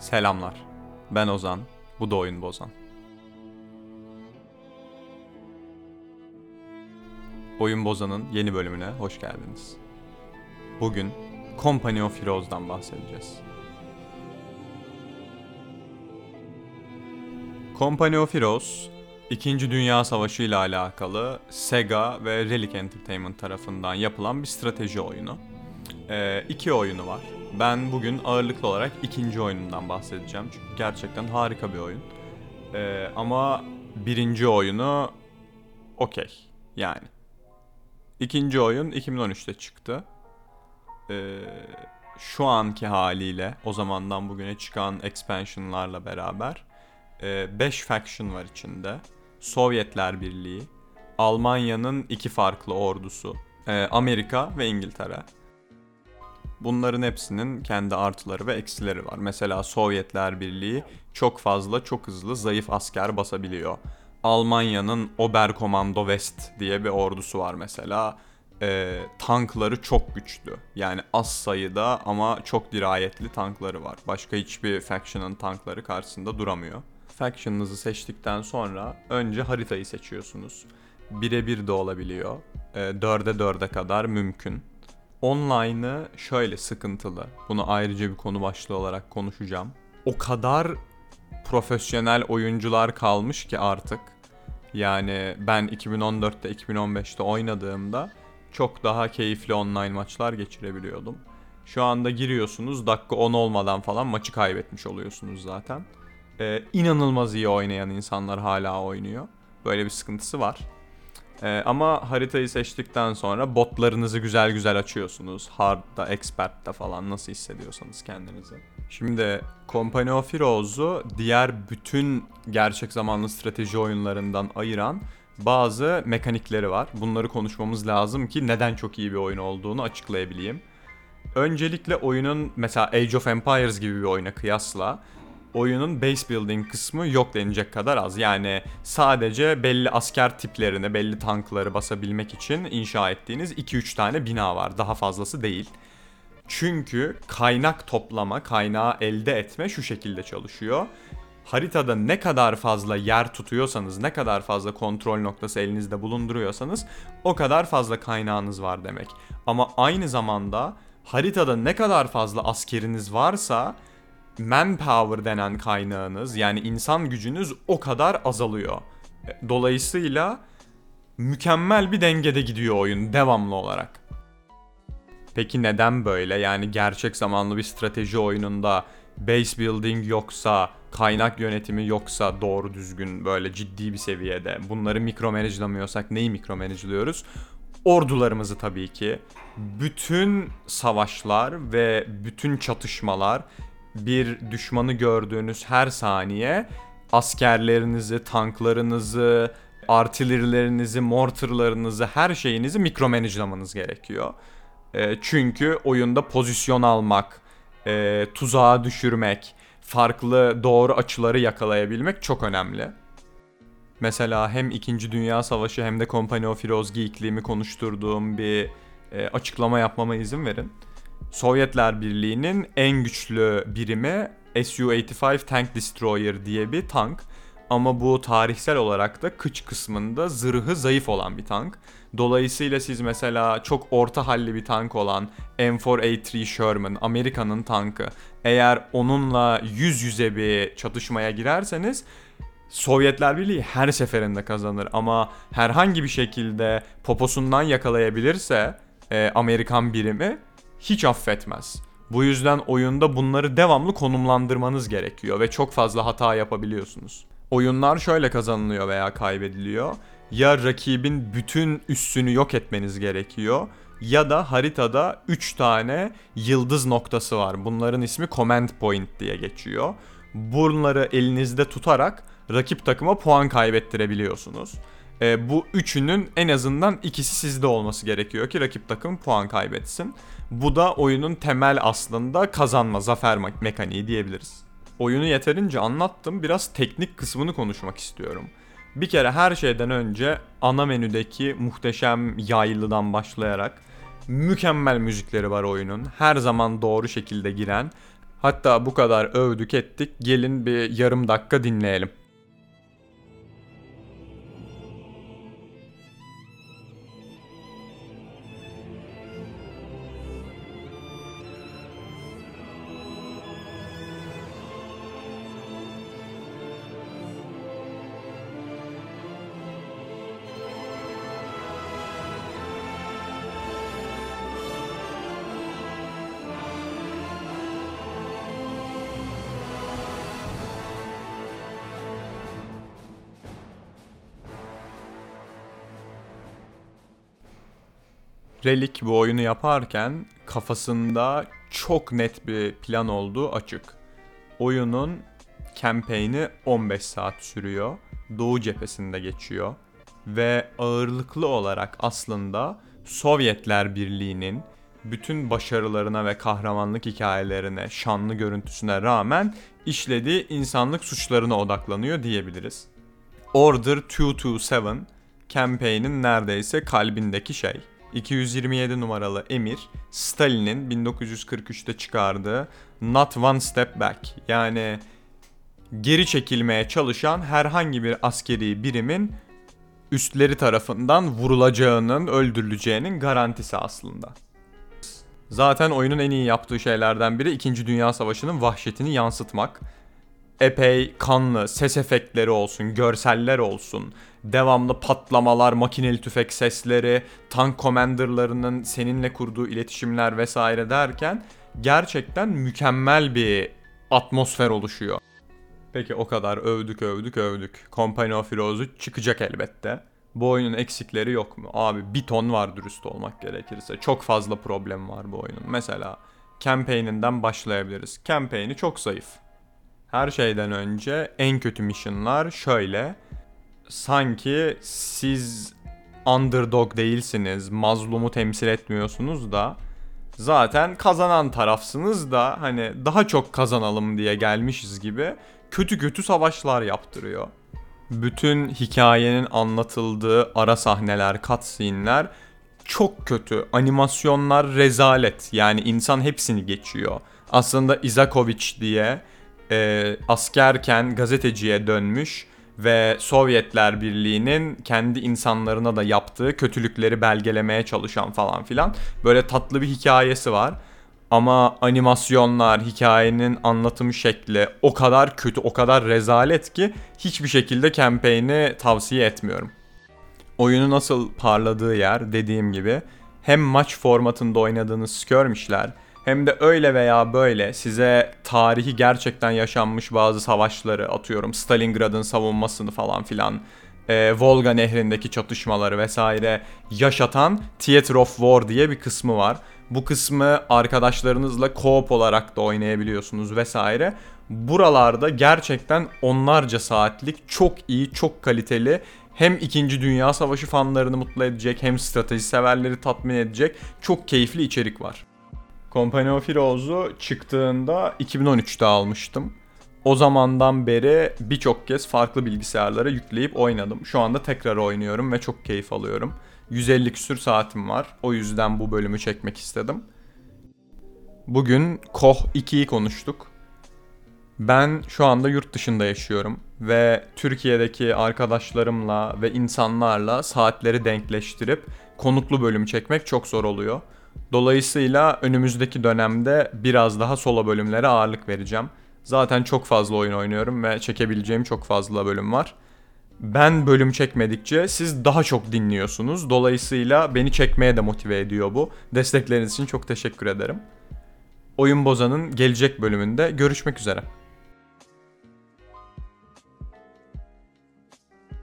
Selamlar. Ben Ozan. Bu da Oyun Bozan. Oyun Bozan'ın yeni bölümüne hoş geldiniz. Bugün Company of Heroes'dan bahsedeceğiz. Company of Heroes, İkinci Dünya Savaşı ile alakalı Sega ve Relic Entertainment tarafından yapılan bir strateji oyunu. Ee, iki oyunu var. Ben bugün ağırlıklı olarak ikinci oyunundan bahsedeceğim. Çünkü gerçekten harika bir oyun. Ee, ama birinci oyunu okey yani. İkinci oyun 2013'te çıktı. Ee, şu anki haliyle o zamandan bugüne çıkan expansionlarla beraber 5 faction var içinde. Sovyetler Birliği, Almanya'nın iki farklı ordusu, e, Amerika ve İngiltere. Bunların hepsinin kendi artıları ve eksileri var. Mesela Sovyetler Birliği çok fazla, çok hızlı, zayıf asker basabiliyor. Almanya'nın Oberkommando West diye bir ordusu var mesela. Ee, tankları çok güçlü. Yani az sayıda ama çok dirayetli tankları var. Başka hiçbir faction'ın tankları karşısında duramıyor. Faction'ınızı seçtikten sonra önce haritayı seçiyorsunuz. Birebir de olabiliyor. Ee, 4'e 4'e kadar mümkün. Online'ı şöyle sıkıntılı. Bunu ayrıca bir konu başlığı olarak konuşacağım. O kadar profesyonel oyuncular kalmış ki artık. Yani ben 2014'te 2015'te oynadığımda çok daha keyifli online maçlar geçirebiliyordum. Şu anda giriyorsunuz dakika 10 olmadan falan maçı kaybetmiş oluyorsunuz zaten. Ee, inanılmaz iyi oynayan insanlar hala oynuyor. Böyle bir sıkıntısı var. Ee, ama haritayı seçtikten sonra botlarınızı güzel güzel açıyorsunuz. Hard'da, Expert'te falan nasıl hissediyorsanız kendinizi. Şimdi Company of Heroes'u diğer bütün gerçek zamanlı strateji oyunlarından ayıran bazı mekanikleri var. Bunları konuşmamız lazım ki neden çok iyi bir oyun olduğunu açıklayabileyim. Öncelikle oyunun mesela Age of Empires gibi bir oyuna kıyasla oyunun base building kısmı yok denecek kadar az. Yani sadece belli asker tiplerini, belli tankları basabilmek için inşa ettiğiniz 2-3 tane bina var. Daha fazlası değil. Çünkü kaynak toplama, kaynağı elde etme şu şekilde çalışıyor. Haritada ne kadar fazla yer tutuyorsanız, ne kadar fazla kontrol noktası elinizde bulunduruyorsanız o kadar fazla kaynağınız var demek. Ama aynı zamanda haritada ne kadar fazla askeriniz varsa manpower denen kaynağınız yani insan gücünüz o kadar azalıyor. Dolayısıyla mükemmel bir dengede gidiyor oyun devamlı olarak. Peki neden böyle? Yani gerçek zamanlı bir strateji oyununda base building yoksa, kaynak yönetimi yoksa doğru düzgün böyle ciddi bir seviyede bunları mikro manage'lamıyorsak neyi mikro manage'lıyoruz? Ordularımızı tabii ki. Bütün savaşlar ve bütün çatışmalar bir düşmanı gördüğünüz her saniye askerlerinizi, tanklarınızı, artillerilerinizi, mortarlarınızı, her şeyinizi mikro manage'lamanız gerekiyor. E, çünkü oyunda pozisyon almak, e, tuzağa düşürmek, farklı doğru açıları yakalayabilmek çok önemli. Mesela hem 2. Dünya Savaşı hem de Company of Heroes geekliğimi konuşturduğum bir e, açıklama yapmama izin verin. Sovyetler Birliği'nin en güçlü birimi Su-85 Tank Destroyer diye bir tank. Ama bu tarihsel olarak da kıç kısmında zırhı zayıf olan bir tank. Dolayısıyla siz mesela çok orta halli bir tank olan M4A3 Sherman, Amerika'nın tankı, eğer onunla yüz yüze bir çatışmaya girerseniz Sovyetler Birliği her seferinde kazanır ama herhangi bir şekilde poposundan yakalayabilirse e, Amerikan birimi hiç affetmez. Bu yüzden oyunda bunları devamlı konumlandırmanız gerekiyor ve çok fazla hata yapabiliyorsunuz. Oyunlar şöyle kazanılıyor veya kaybediliyor. Ya rakibin bütün üssünü yok etmeniz gerekiyor ya da haritada 3 tane yıldız noktası var. Bunların ismi command point diye geçiyor. Bunları elinizde tutarak rakip takıma puan kaybettirebiliyorsunuz. E, bu üçünün en azından ikisi sizde olması gerekiyor ki rakip takım puan kaybetsin. Bu da oyunun temel aslında kazanma, zafer me- mekaniği diyebiliriz. Oyunu yeterince anlattım. Biraz teknik kısmını konuşmak istiyorum. Bir kere her şeyden önce ana menüdeki muhteşem yaylıdan başlayarak mükemmel müzikleri var oyunun. Her zaman doğru şekilde giren, Hatta bu kadar övdük ettik. Gelin bir yarım dakika dinleyelim. Relic bu oyunu yaparken kafasında çok net bir plan olduğu açık. Oyunun campaign'i 15 saat sürüyor. Doğu cephesinde geçiyor. Ve ağırlıklı olarak aslında Sovyetler Birliği'nin bütün başarılarına ve kahramanlık hikayelerine, şanlı görüntüsüne rağmen işlediği insanlık suçlarına odaklanıyor diyebiliriz. Order 227 campaign'in neredeyse kalbindeki şey. 227 numaralı emir Stalin'in 1943'te çıkardığı Not One Step Back yani geri çekilmeye çalışan herhangi bir askeri birimin üstleri tarafından vurulacağının, öldürüleceğinin garantisi aslında. Zaten oyunun en iyi yaptığı şeylerden biri 2. Dünya Savaşı'nın vahşetini yansıtmak. Epey kanlı, ses efektleri olsun, görseller olsun, devamlı patlamalar, makineli tüfek sesleri, tank komanderlarının seninle kurduğu iletişimler vesaire derken gerçekten mükemmel bir atmosfer oluşuyor. Peki o kadar övdük övdük övdük. Company of Heroes'u çıkacak elbette. Bu oyunun eksikleri yok mu? Abi bir ton var dürüst olmak gerekirse. Çok fazla problem var bu oyunun. Mesela campaign'inden başlayabiliriz. Campaign'i çok zayıf. Her şeyden önce en kötü mission'lar şöyle sanki siz underdog değilsiniz, mazlumu temsil etmiyorsunuz da zaten kazanan tarafsınız da hani daha çok kazanalım diye gelmişiz gibi kötü kötü savaşlar yaptırıyor. Bütün hikayenin anlatıldığı ara sahneler, cutscene'ler çok kötü. Animasyonlar rezalet. Yani insan hepsini geçiyor. Aslında Izakovic diye e, askerken gazeteciye dönmüş ve Sovyetler Birliği'nin kendi insanlarına da yaptığı kötülükleri belgelemeye çalışan falan filan böyle tatlı bir hikayesi var. Ama animasyonlar, hikayenin anlatım şekli o kadar kötü, o kadar rezalet ki hiçbir şekilde campaign'i tavsiye etmiyorum. Oyunu nasıl parladığı yer dediğim gibi hem maç formatında oynadığınız skirmishler hem de öyle veya böyle size tarihi gerçekten yaşanmış bazı savaşları atıyorum Stalingrad'ın savunmasını falan filan e, Volga nehrindeki çatışmaları vesaire yaşatan Theater of War diye bir kısmı var. Bu kısmı arkadaşlarınızla co-op olarak da oynayabiliyorsunuz vesaire. Buralarda gerçekten onlarca saatlik çok iyi, çok kaliteli hem 2. Dünya Savaşı fanlarını mutlu edecek hem strateji severleri tatmin edecek çok keyifli içerik var. Company of Heroes'u çıktığında 2013'te almıştım. O zamandan beri birçok kez farklı bilgisayarlara yükleyip oynadım. Şu anda tekrar oynuyorum ve çok keyif alıyorum. 150 küsür saatim var. O yüzden bu bölümü çekmek istedim. Bugün Koh 2'yi konuştuk. Ben şu anda yurt dışında yaşıyorum ve Türkiye'deki arkadaşlarımla ve insanlarla saatleri denkleştirip konuklu bölüm çekmek çok zor oluyor. Dolayısıyla önümüzdeki dönemde biraz daha solo bölümlere ağırlık vereceğim. Zaten çok fazla oyun oynuyorum ve çekebileceğim çok fazla bölüm var. Ben bölüm çekmedikçe siz daha çok dinliyorsunuz. Dolayısıyla beni çekmeye de motive ediyor bu. Destekleriniz için çok teşekkür ederim. Oyun Bozan'ın gelecek bölümünde görüşmek üzere.